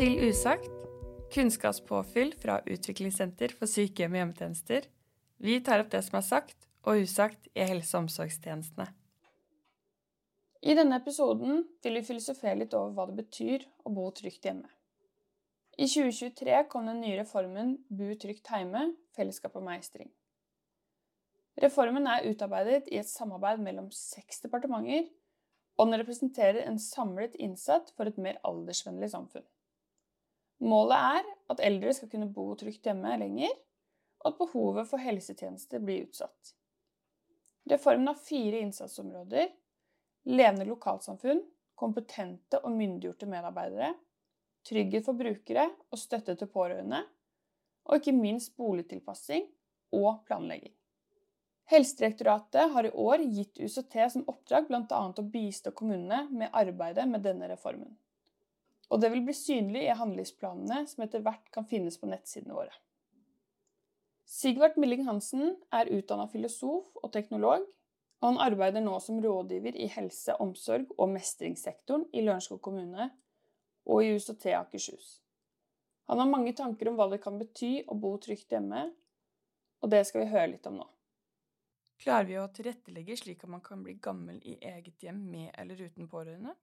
Til Usagt, kunnskapspåfyll fra Utviklingssenter for sykehjem og hjemmetjenester. Vi tar opp det som er sagt og usagt i helse- og omsorgstjenestene. I denne episoden vil vi filosofere litt over hva det betyr å bo trygt hjemme. I 2023 kom den nye reformen Bo trygt heime fellesskap og meistring. Reformen er utarbeidet i et samarbeid mellom seks departementer, og den representerer en samlet innsats for et mer aldersvennlig samfunn. Målet er at eldre skal kunne bo trygt hjemme lenger, og at behovet for helsetjenester blir utsatt. Reformen har fire innsatsområder levende lokalsamfunn, kompetente og myndiggjorte medarbeidere, trygghet for brukere og støtte til pårørende, og ikke minst boligtilpassing og planlegging. Helsedirektoratet har i år gitt UCT som oppdrag bl.a. å bistå kommunene med arbeidet med denne reformen. Og det vil bli synlig i handlingsplanene som etter hvert kan finnes på nettsidene våre. Sigvart Milling Hansen er utdanna filosof og teknolog, og han arbeider nå som rådgiver i helse-, omsorg- og mestringssektoren i Lørenskog kommune og i UCT Akershus. Han har mange tanker om hva det kan bety å bo trygt hjemme, og det skal vi høre litt om nå. Klarer vi å tilrettelegge slik at man kan bli gammel i eget hjem med eller uten pårørende?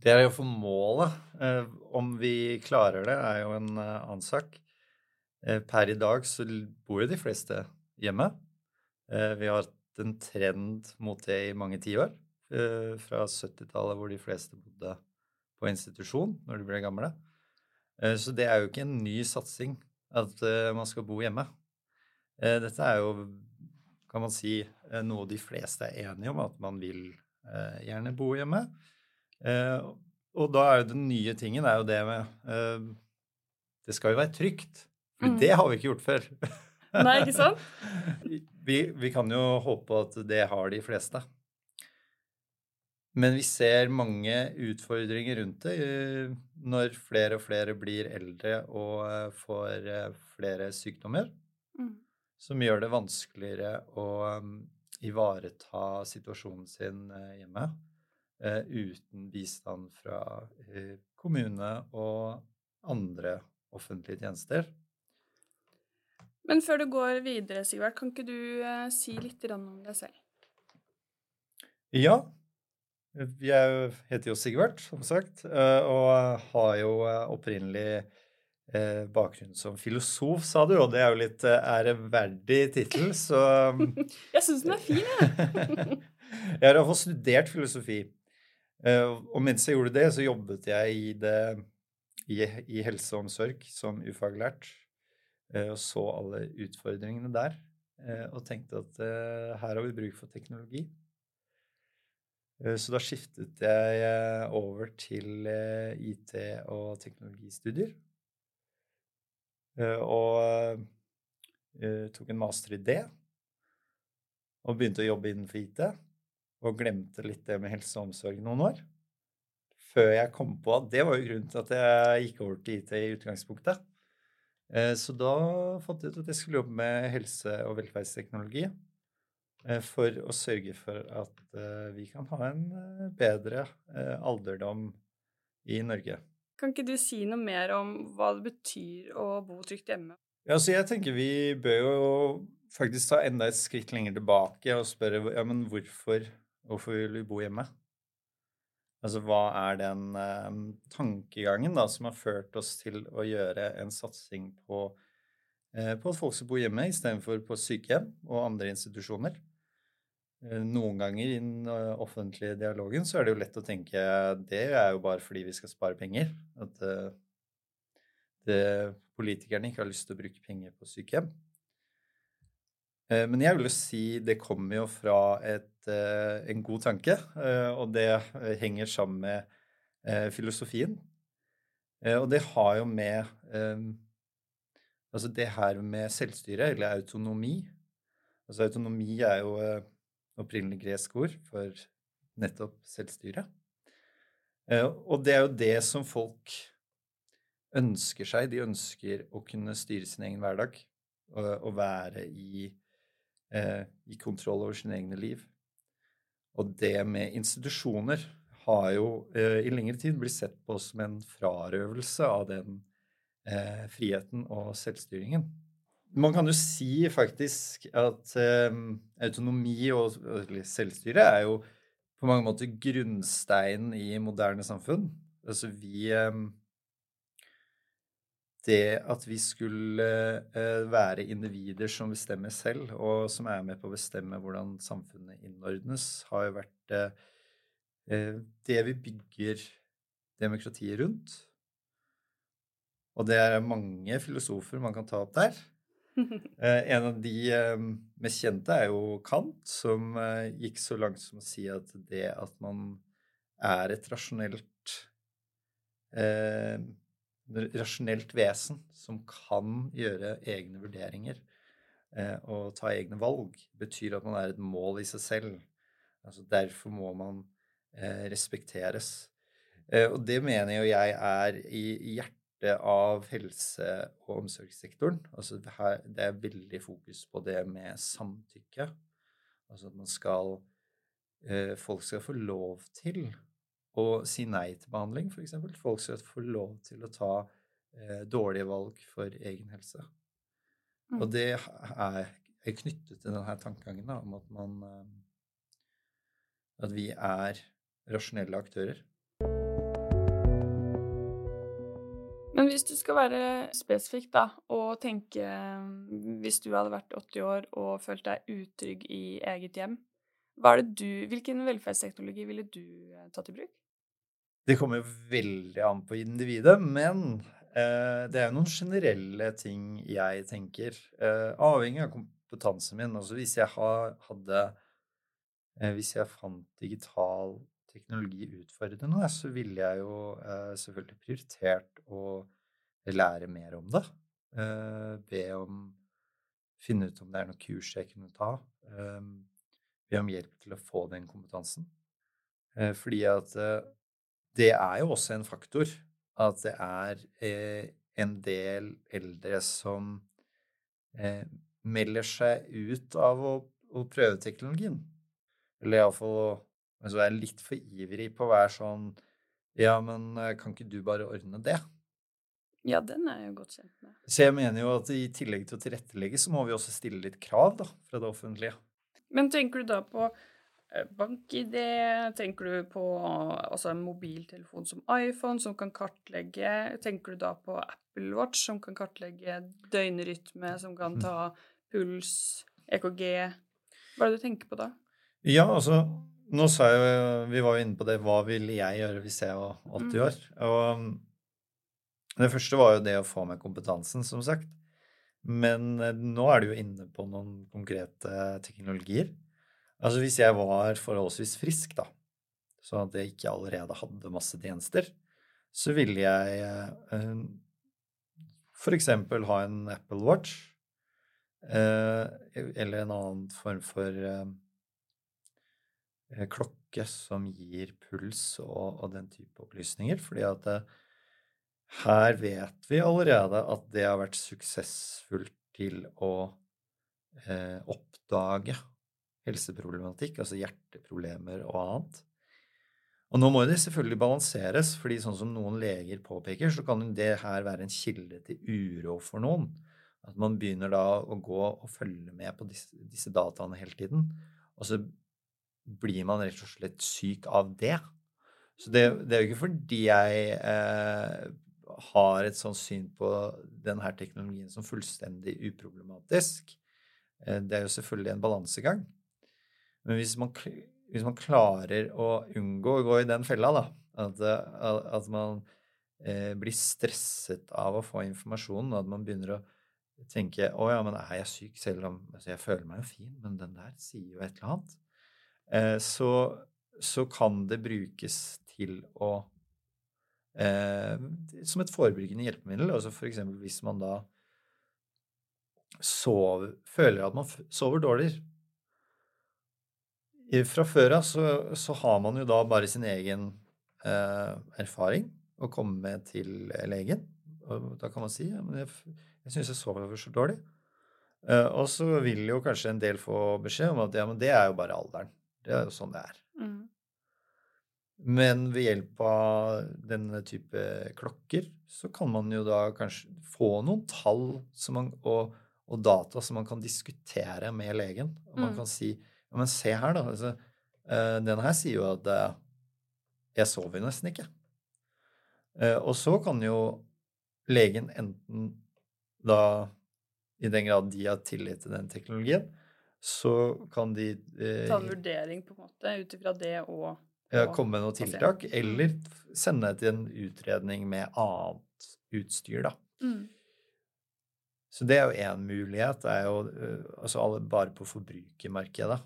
Det er jo for målet. Eh, om vi klarer det, er jo en eh, annen sak. Eh, per i dag så bor jo de fleste hjemme. Vi har hatt en trend mot det i mange tiår. Fra 70-tallet, hvor de fleste bodde på institusjon når de ble gamle. Så det er jo ikke en ny satsing at man skal bo hjemme. Dette er jo kan man si, noe de fleste er enige om, at man vil gjerne bo hjemme. Eh, og da er jo den nye tingen er jo det med eh, Det skal jo være trygt. For mm. det har vi ikke gjort før. Nei, ikke sant? vi, vi kan jo håpe at det har de fleste. Men vi ser mange utfordringer rundt det eh, når flere og flere blir eldre og eh, får flere sykdommer. Mm som gjør det vanskeligere å ivareta situasjonen sin hjemme uten bistand fra uh, kommune og andre offentlige tjenester. Men før du går videre, Sigvart, kan ikke du si litt om deg selv? Ja. Jeg heter jo Sigvart, som sagt, og har jo opprinnelig eh, bakgrunn som filosof, sa du, og det er jo litt eh, æreverdig tittel, så Jeg syns den er fin, jeg. jeg har iallfall studert filosofi. Eh, og mens jeg gjorde det, så jobbet jeg i, det, i, i helse og omsorg som ufaglært. Eh, og så alle utfordringene der. Eh, og tenkte at her har vi bruk for teknologi. Så da skiftet jeg over til IT- og teknologistudier. Og tok en master i det. Og begynte å jobbe innenfor IT. Og glemte litt det med helse og omsorg noen år. Før jeg kom på at det var jo grunnen til at jeg gikk over til IT i utgangspunktet. Uh, så da fant jeg ut at jeg skulle jobbe med helse- og velferdsteknologi. For å sørge for at vi kan ha en bedre alderdom i Norge. Kan ikke du si noe mer om hva det betyr å bo trygt hjemme? Ja, så jeg tenker vi bør jo faktisk ta enda et skritt lenger tilbake og spørre ja, men hvorfor, hvorfor vil vi bo hjemme? Altså hva er den eh, tankegangen da som har ført oss til å gjøre en satsing på, eh, på at folk skal bo hjemme istedenfor på sykehjem og andre institusjoner? Eh, noen ganger i den eh, offentlige dialogen så er det jo lett å tenke det er jo bare fordi vi skal spare penger. At eh, det, politikerne ikke har lyst til å bruke penger på sykehjem. Men jeg vil jo si det kommer jo fra et, en god tanke, og det henger sammen med filosofien. Og det har jo med Altså det her med selvstyre, eller autonomi Altså autonomi er jo opprinnelig gresk ord for nettopp selvstyre. Eh, og det er jo det som folk ønsker seg. De ønsker å kunne styre sin egen hverdag og være i, eh, i kontroll over sine egne liv. Og det med institusjoner har jo eh, i lengre tid blitt sett på som en frarøvelse av den eh, friheten og selvstyringen. Man kan jo si faktisk at eh, autonomi og selvstyre er jo på mange måter grunnsteinen i moderne samfunn. Altså vi eh, det at vi skulle uh, være individer som bestemmer selv, og som er med på å bestemme hvordan samfunnet innordnes, har jo vært uh, det vi bygger demokratiet rundt. Og det er mange filosofer man kan ta opp der. en av de mest kjente er jo Kant, som gikk så langt som å si at det at man er et rasjonelt rasjonelt vesen som kan gjøre egne vurderinger eh, og ta egne valg, betyr at man er et mål i seg selv. Altså Derfor må man eh, respekteres. Eh, og det mener jo jeg er i hjertet av helse- og omsorgssektoren. Altså det er veldig fokus på det med samtykke. Altså at man skal Folk skal få lov til å si nei til behandling, f.eks. Folk skal få lov til å ta eh, dårlige valg for egen helse. Mm. Og det er, er, knyttet til denne tankegangen da, om at man eh, At vi er rasjonelle aktører. Men hvis du skal være spesifikk da, og tenke Hvis du hadde vært 80 år og følt deg utrygg i eget hjem, du, hvilken velferdsteknologi ville du eh, tatt i bruk? Det kommer jo veldig an på individet, men eh, det er jo noen generelle ting jeg tenker. Eh, avhengig av kompetansen min. Altså hvis jeg ha, hadde eh, Hvis jeg fant digital teknologi utfordrende, så ville jeg jo eh, selvfølgelig prioritert å lære mer om det. Eh, be om Finne ut om det er noen kurs jeg kunne ta. Eh, be om hjelp til å få den kompetansen. fordi at det er jo også en faktor at det er eh, en del eldre som eh, melder seg ut av å, å prøve teknologien. Eller iallfall altså er litt for ivrig på å være sånn Ja, men eh, kan ikke du bare ordne det? Ja, den er jeg jo godt kjent med. Så jeg mener jo at i tillegg til å tilrettelegge, så må vi også stille litt krav da, fra det offentlige. Men tenker du da på BankID? Tenker du på altså en mobiltelefon som iPhone, som kan kartlegge Tenker du da på Apple Watch, som kan kartlegge døgnrytme, som kan ta puls, EKG Hva er det du tenker på da? Ja, altså Nå sa jeg Vi var jo inne på det. Hva ville jeg gjøre hvis jeg var 80 mm. år? Og det første var jo det å få med kompetansen, som sagt. Men eh, nå er du jo inne på noen konkrete teknologier. Altså hvis jeg var forholdsvis frisk, da, så at jeg ikke allerede hadde masse tjenester, så ville jeg eh, f.eks. ha en Apple Watch eh, eller en annen form for eh, klokke som gir puls og, og, den type opplysninger, fordi at eh, her vet vi allerede at det har vært suksessfullt til å eh, oppdage helseproblematikk, altså hjerteproblemer og annet. Og nå må det selvfølgelig balanseres, fordi sånn som noen leger påpeker, så kan det her være en kilde til uro for noen. At man begynner da å gå og følge med på disse, disse dataene hele tiden. Og så blir man rett og slett syk av det. Så det, det er jo ikke fordi jeg eh, har et sånt syn på denne teknologien som fullstendig uproblematisk. Eh, det er jo selvfølgelig en balansegang. Men hvis man, hvis man, klarer å unngå å gå i den fella, da, at, at man eh, blir stresset av å få informasjon, og at man begynner å tenke å ja, men er jeg syk selv om altså Jeg føler meg jo fin, men den der sier jo et eller annet. Eh, så, så, kan det brukes til å eh, Som et forebyggende hjelpemiddel. Altså for eksempel hvis man da sover, føler at man sover dårligere fra før av så, så, har man jo da bare sin egen eh, erfaring å komme med til legen. Og da kan man si ja, men jeg, jeg syns jeg sover så dårlig. Eh, og så vil jo kanskje en del få beskjed om at ja, men det er jo bare alderen. Det er jo sånn det er. Mm. Men ved hjelp av denne type klokker så kan man jo da kanskje få noen tall man, og, og, data som man kan diskutere med legen. Og man mm. kan si men se her, da. Altså, uh, den her sier jo at uh, jeg sover nesten ikke. Uh, og så kan jo legen enten da, i den grad de har tillit til den teknologien, så kan de Ta en vurdering, på en måte, ut ifra det og komme med noen tiltak, mm. eller sende til en utredning med annet utstyr, da. Mm. Så det er jo én mulighet. Det er jo altså alle bare på forbrukermarkedet.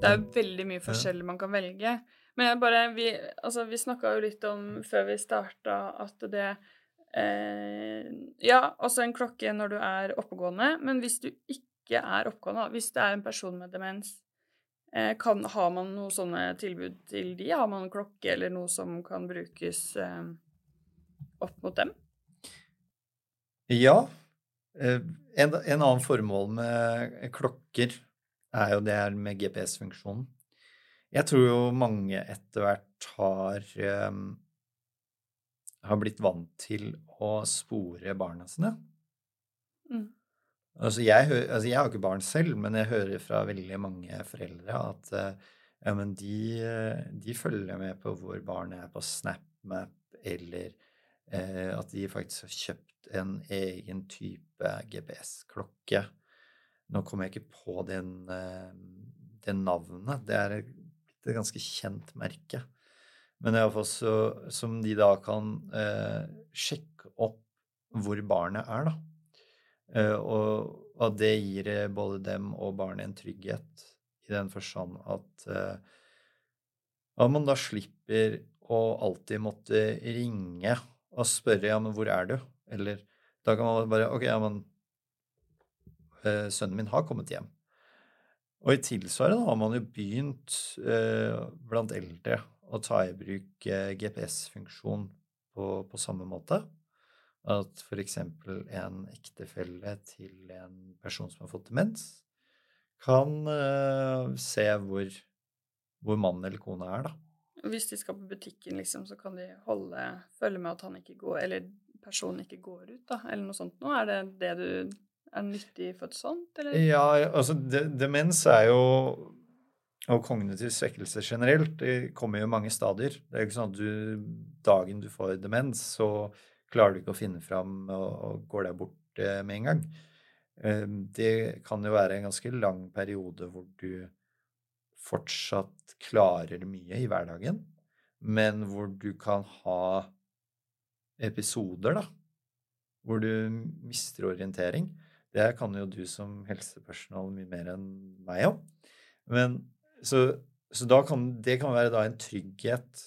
Det er veldig mye forskjellig man kan velge. Men jeg bare, vi, altså, vi snakka jo litt om før vi starta at det eh, Ja, også en klokke når du er oppegående, men hvis du ikke er oppegående, hvis det er en person med demens, Eh, kan, har man noen sånne tilbud til de? Har man en klokke eller noe som kan brukes eh, opp mot dem? Ja. Eh, en, en, annen formål med klokker er jo det her med GPS-funksjonen. Jeg tror jo mange etter hvert har, um, har blitt vant til å spore barna sine. Mm. Altså jeg, altså jeg, har ikke barn selv, men jeg hører fra veldig mange foreldre at uh, ja, men de, de følger med på hvor barnet er på SnapMap, eller at de faktisk har kjøpt en egen type GPS-klokke. Nå kommer jeg ikke på den, eh, det navnet. Det er et, et ganske kjent merke. Men iallfall så som de da kan eh, sjekke opp hvor barnet er, da. Eh, og at det gir eh, både dem og barnet en trygghet i den forstand at, eh, at man da slipper å alltid måtte ringe og spørre ja, men hvor er du? Eller da kan man bare ok, ja, men sønnen min har kommet hjem. Og i tilsvarende har man jo begynt eh, blant eldre å ta i bruk eh, GPS-funksjon på, på, samme måte. At f.eks. en ektefelle til en person som har fått demens, kan uh, se hvor, hvor mannen eller kona er, da. Hvis de skal på butikken, liksom, så kan de holde, følge med at han ikke går, eller personen ikke går ut, da, eller noe sånt noe? Er det det du er nyttig for et sånt, eller? Ja, altså de, demens er jo og kognitiv svekkelse generelt, det kommer jo i mange stadier. Det er jo ikke sånn at du dagen du får demens, så klarer du ikke å finne fram og, og går deg bort eh, med en gang. Ehm, det kan jo være en ganske lang periode hvor du fortsatt klarer mye i hverdagen, men hvor du kan ha episoder, da, hvor du mister orientering. Det kan jo du som helsepersonell mye mer enn meg òg. Så, så da kan, det kan være da en trygghet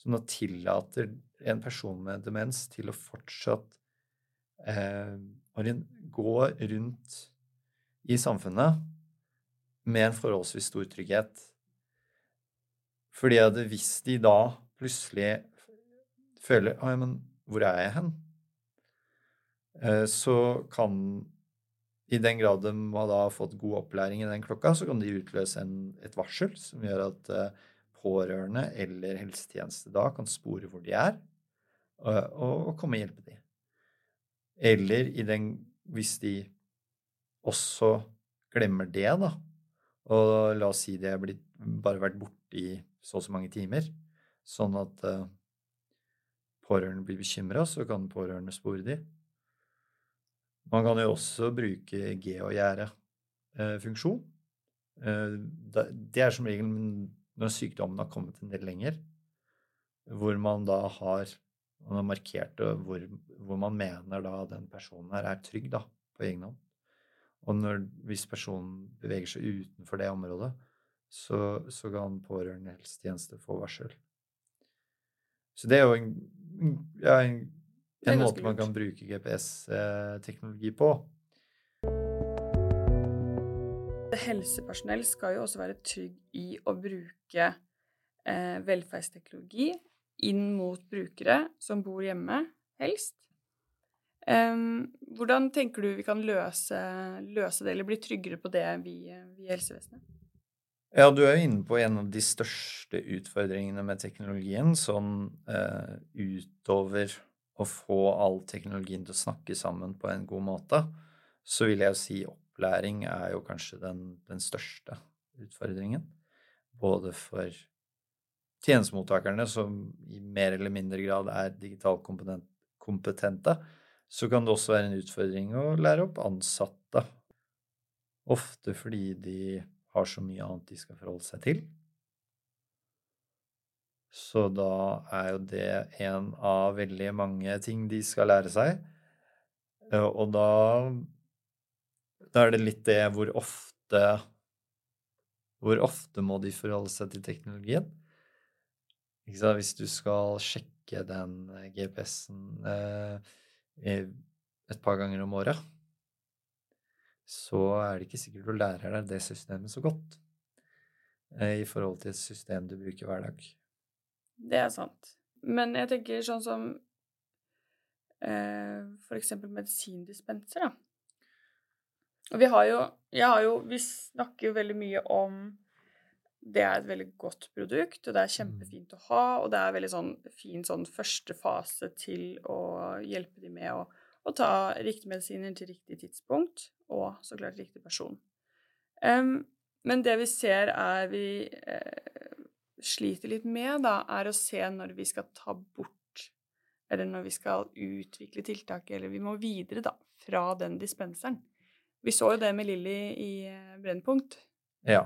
som da tillater en person med demens til å fortsatt eh, gå rundt i samfunnet med en forholdsvis stor trygghet. Fordi at hvis de da plutselig føler Å, men hvor er jeg hen? Eh, så kan i den grad de har da fått god opplæring i den klokka, så kan de utløse en, et varsel som gjør at eh, pårørende eller helsetjeneste da kan spore hvor de er, og, og komme og hjelpe dem. Eller den, hvis de også glemmer det, da, og la oss si de har blitt, bare vært borte i så og så mange timer, sånn at uh, pårørende blir bekymra, så kan pårørende spore de. Man kan jo også bruke geogjerde-funksjon. Uh, det er som regel når sykdommen har kommet en del lenger, hvor man da har man har markert hvor, hvor, man mener da den personen her er trygg da, på egen hånd. Og når, hvis personen beveger seg utenfor det området, så, så kan pårørende helsetjeneste få varsel. Så det er jo en, ja, en, en måte man kan bruke GPS-teknologi på helsepersonell skal jo også være trygg i å bruke eh, velferdsteknologi inn mot brukere som bor hjemme, helst. Um, hvordan tenker du vi kan løse, løse, det, eller bli tryggere på det, vi, vi i helsevesenet? Ja, du er jo inne på en av de største utfordringene med teknologien, sånn eh, utover å få all teknologien til å snakke sammen på en god måte, så vil jeg jo si opplæring er jo kanskje den, den største utfordringen. Både for tjenestemottakerne, som i mer eller mindre grad er digitalt kompetente, så kan det også være en utfordring å lære opp ansatte. Ofte fordi de har så mye annet de skal forholde seg til. Så da er jo det en av veldig mange ting de skal lære seg. Eh, og da, da er det litt det hvor ofte Hvor ofte må de forholde seg til teknologien? Hvis du skal sjekke den GPS-en eh, et par ganger om året, så er det ikke sikkert du lærer deg det systemet så godt eh, i forhold til et system du bruker hver dag. Det er sant. Men jeg tenker sånn som eh, for eksempel medisindispenser, da. Og vi har jo Jeg har jo Vi snakker jo veldig mye om det er et veldig godt produkt, og det er mm. kjempefint å ha, og det er veldig sånn fin sånn første fase til å hjelpe dem med å å ta riktige medisiner til riktig tidspunkt, og så klart riktig person. Um, men det vi ser er vi eh, sliter litt med, da, er å se når vi skal ta bort Eller når vi skal utvikle tiltak, eller vi må videre, da, fra den dispenseren. Vi så jo det med Lilly i eh, Brennpunkt. Ja.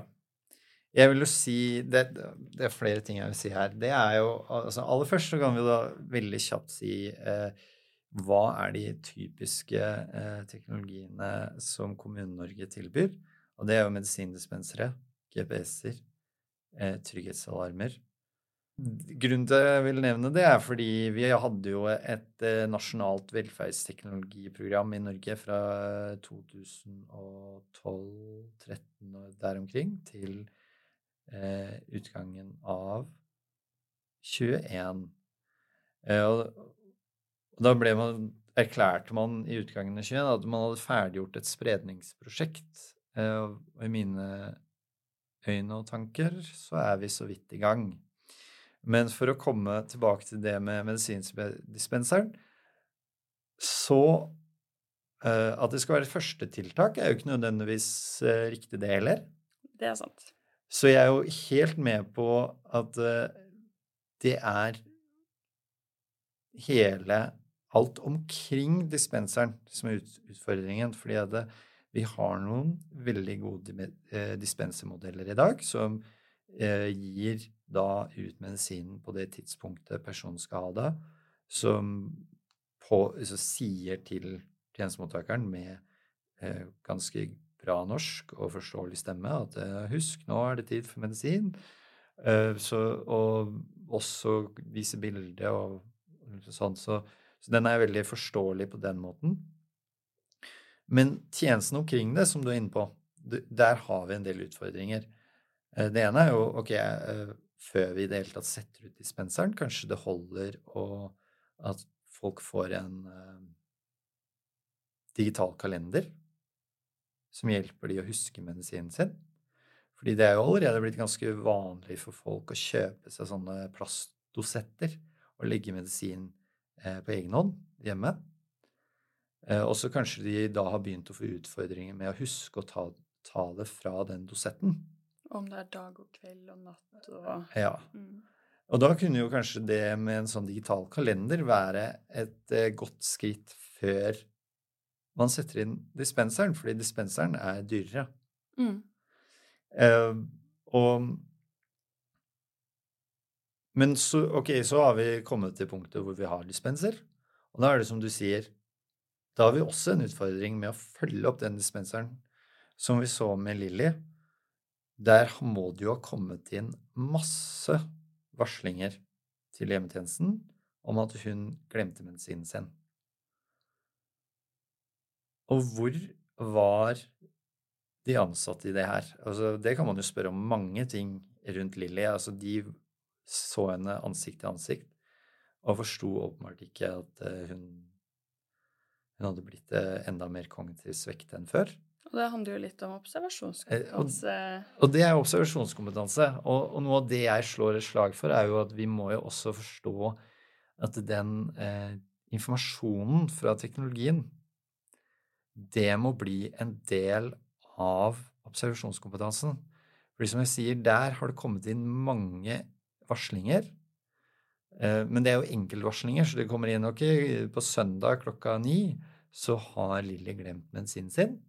Jeg vil jo si det, det, er flere ting jeg vil si her. Det er jo altså Aller først så kan vi da veldig kjapt si eh, hva er de typiske eh, teknologiene som Kommune-Norge tilbyr? Og det er jo medisindispensere, GPS-er, eh, trygghetsalarmer. Grunnen til at jeg vil nevne det, er fordi vi hadde jo et eh, nasjonalt velferdsteknologiprogram i Norge fra 2012-2013 og der omkring til eh, utgangen av 21. Eh, og og da ble man, erklærte man i utgangen av 21 at man hadde ferdiggjort et spredningsprosjekt. Eh, og i mine øyne og tanker så er vi så vidt i gang. Men for å komme tilbake til det med medisindispenseren, så uh, At det skal være et førstetiltak, er jo ikke nødvendigvis uh, riktig, det heller. Det er sant. Så jeg er jo helt med på at uh, det er hele alt omkring dispenseren som er utfordringen. Fordi det, vi har noen veldig gode eh, dispensermodeller i dag som eh, gir da ut medisinen på det tidspunktet personen skal ha det, som på, sier til tjenestemottakeren med eh, ganske bra norsk og forståelig stemme at eh, husk, nå er det tid for medisin. Eh, så, og også vise bilde og sånn. Så så den er veldig forståelig på den måten. Men tjenesten omkring det, som du er inne på, der har vi en del utfordringer. Eh, det ene er jo ok, før vi i det hele tatt setter ut dispenseren, kanskje det holder å, at folk får en digital kalender som hjelper de å huske medisinen sin. Fordi det er jo allerede blitt ganske vanlig for folk å kjøpe seg sånne plastdosetter og legge medisin Eh, på egen hånd hjemme. Eh, og så kanskje de da har begynt å få utfordringer med å huske å ta, ta det fra den dosetten. Om det er dag og kveld og natt og Ja. Mm. Og da kunne jo kanskje det med en sånn digital kalender være et eh, godt skritt før man setter inn dispenseren, fordi dispenseren er dyrere. Mm. Eh, og men så, ok, så har vi kommet til punktet hvor vi har dispenser. Og da er det som du sier, da har vi også en utfordring med å følge opp den dispenseren. Som vi så med Lilly. Der må det jo ha kommet inn masse varslinger til hjemmetjenesten om at hun glemte medisinen sin. Og hvor var de ansatte i det her? Altså, det kan man jo spørre om mange ting rundt Lilly. Altså, de så henne ansikt til ansikt og forsto åpenbart ikke at eh, hun, hun hadde blitt eh, enda mer kognitivt svekket enn før. Og det handler jo litt om observasjonskompetanse. Og, og det er observasjonskompetanse. Og, og, noe av det jeg slår et slag for, er jo at vi må jo også forstå at den eh, informasjonen fra teknologien, det må bli en del av observasjonskompetansen. For som jeg sier, der har det kommet inn mange varslinger. Eh, men det er jo enkeltvarslinger, så det kommer inn ok, på søndag klokka ni så har Lilly glemt medisinen sin.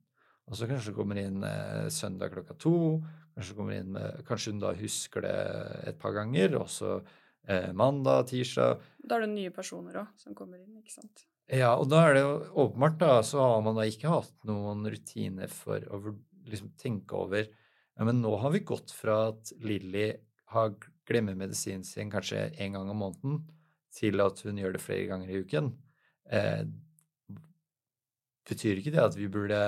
Og så kanskje kommer inn eh, søndag klokka to. Kanskje, inn kanskje hun da husker det et par ganger. Og så eh, mandag, tirsdag. Da er det nye personer òg som kommer inn, ikke sant? Ja, og da er det jo åpenbart, da, så har man da ikke hatt noen rutiner for å liksom tenke over ja, men nå har vi gått fra at Lilly har glemmer medisinen sin kanskje en gang om måneden, til at hun gjør det flere ganger i uken. Eh, betyr ikke det at vi burde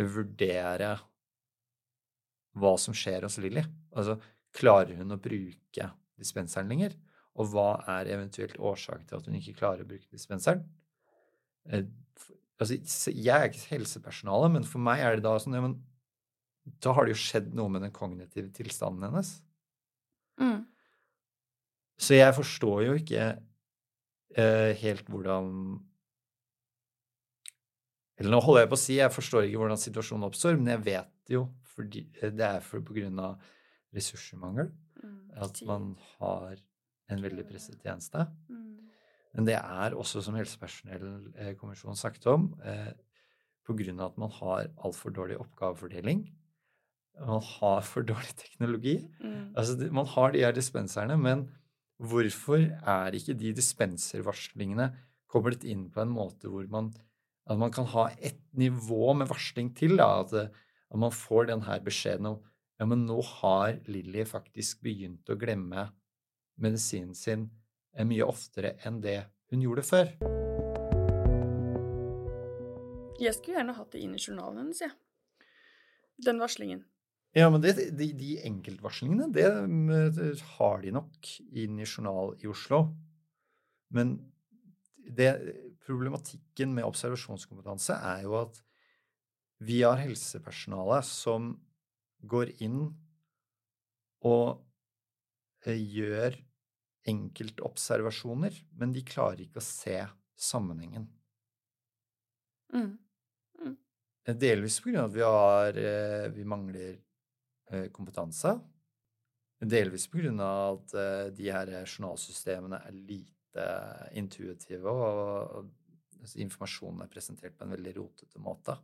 vurdere hva som skjer hos Lilly. Altså, klarer hun å bruke dispenseren lenger? Og hva er eventuelt årsaken til at hun ikke klarer å bruke dispenseren? Eh, altså, jeg er ikke helsepersonale, men for meg er det da sånn ja, men Da har det jo skjedd noe med den kognitive tilstanden hennes. Mm. Så jeg forstår jo ikke eh, helt hvordan eller nå holder jeg på å si jeg forstår ikke hvordan situasjonen oppstår, men jeg vet jo fordi det er for, på grunn av ressursmangel mm, at man har en veldig presset tjeneste. Mm. Men det er også, som helsepersonellkommisjonen sagt om, eh, av at man har altfor dårlig oppgavefordeling. Man har for dårlig teknologi. Mm. Altså, man har de her dispenserne, men hvorfor er ikke de dispenservarslingene koblet inn på en måte hvor man at man kan ha et nivå med varsling til. Da, at, at, man får denne beskjeden om ja, men nå har Lilly faktisk begynt å glemme medisinen sin mye oftere enn det hun gjorde før. Jeg skulle gjerne hatt det inn i journalen hennes, jeg. Ja. Den varslingen. Ja, men det, de, de, enkeltvarslingene, det, det har de nok inn i journal i Oslo. Men det, problematikken med observasjonskompetanse er jo at vi har helsepersonale som går inn og eh, gjør enkeltobservasjoner, men de klarer ikke å se sammenhengen. Mm. Mm. Delvis på grunn av at vi, har, eh, vi mangler eh, kompetanse. Delvis på grunn av at de her journalsystemene er lite intuitive, og, informasjonen er presentert på en veldig rotete måte.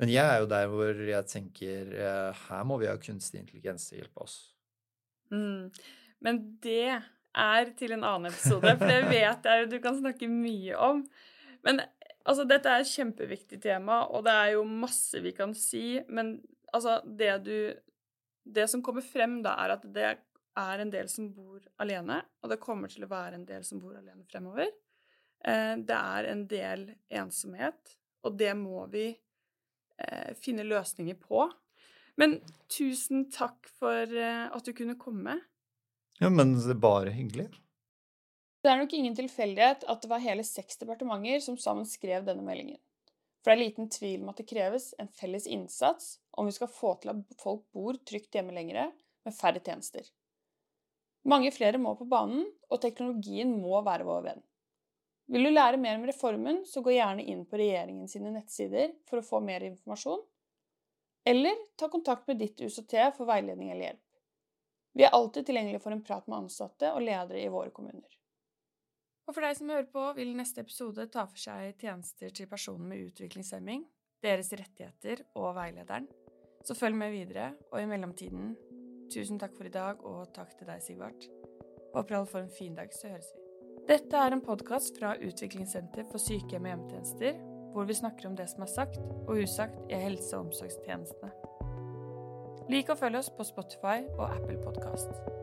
Men jeg er jo der hvor jeg tenker eh, her må vi ha kunstig intelligens til å hjelpe oss. Mm. Men det er til en annen episode, for det vet jeg jo du kan snakke mye om. Men altså, dette er et kjempeviktig tema, og det er jo masse vi kan si. Men altså, det du Det som kommer frem, da, er at det er en del som bor alene, og det kommer til å være en del som bor alene fremover. Eh, det er en del ensomhet, og det må vi eh, finne løsninger på. Men tusen takk for eh, at du kunne komme. Ja, men det er bare hyggelig. Det er nok ingen tilfeldighet at det var hele seks departementer som sammen skrev denne meldingen. For det er liten tvil om at det kreves en felles innsats om vi skal få til at folk bor trygt hjemme lenger med færre tjenester. Mange flere må på banen, og teknologien må være vår venn. Vil du lære mer om reformen, så gå gjerne inn på regjeringen sine nettsider for å få mer informasjon, eller ta kontakt med ditt UST for veiledning eller hjelp. Vi er alltid tilgjengelige for en prat med ansatte og ledere i våre kommuner. Og for deg som hører på, vil neste episode ta for seg tjenester til personer med utviklingshemming, deres rettigheter og veilederen. Så følg med videre, og i mellomtiden Tusen takk for i dag, og takk til deg, Sigvart. Håper alle får en fin dag, så høres vi. Dette er en podkast fra Utviklingssenter for sykehjem og hjemmetjenester, hvor vi snakker om det som er sagt og usagt i helse- og omsorgstjenestene. Lik og følg oss på Spotify og Apple Podkast.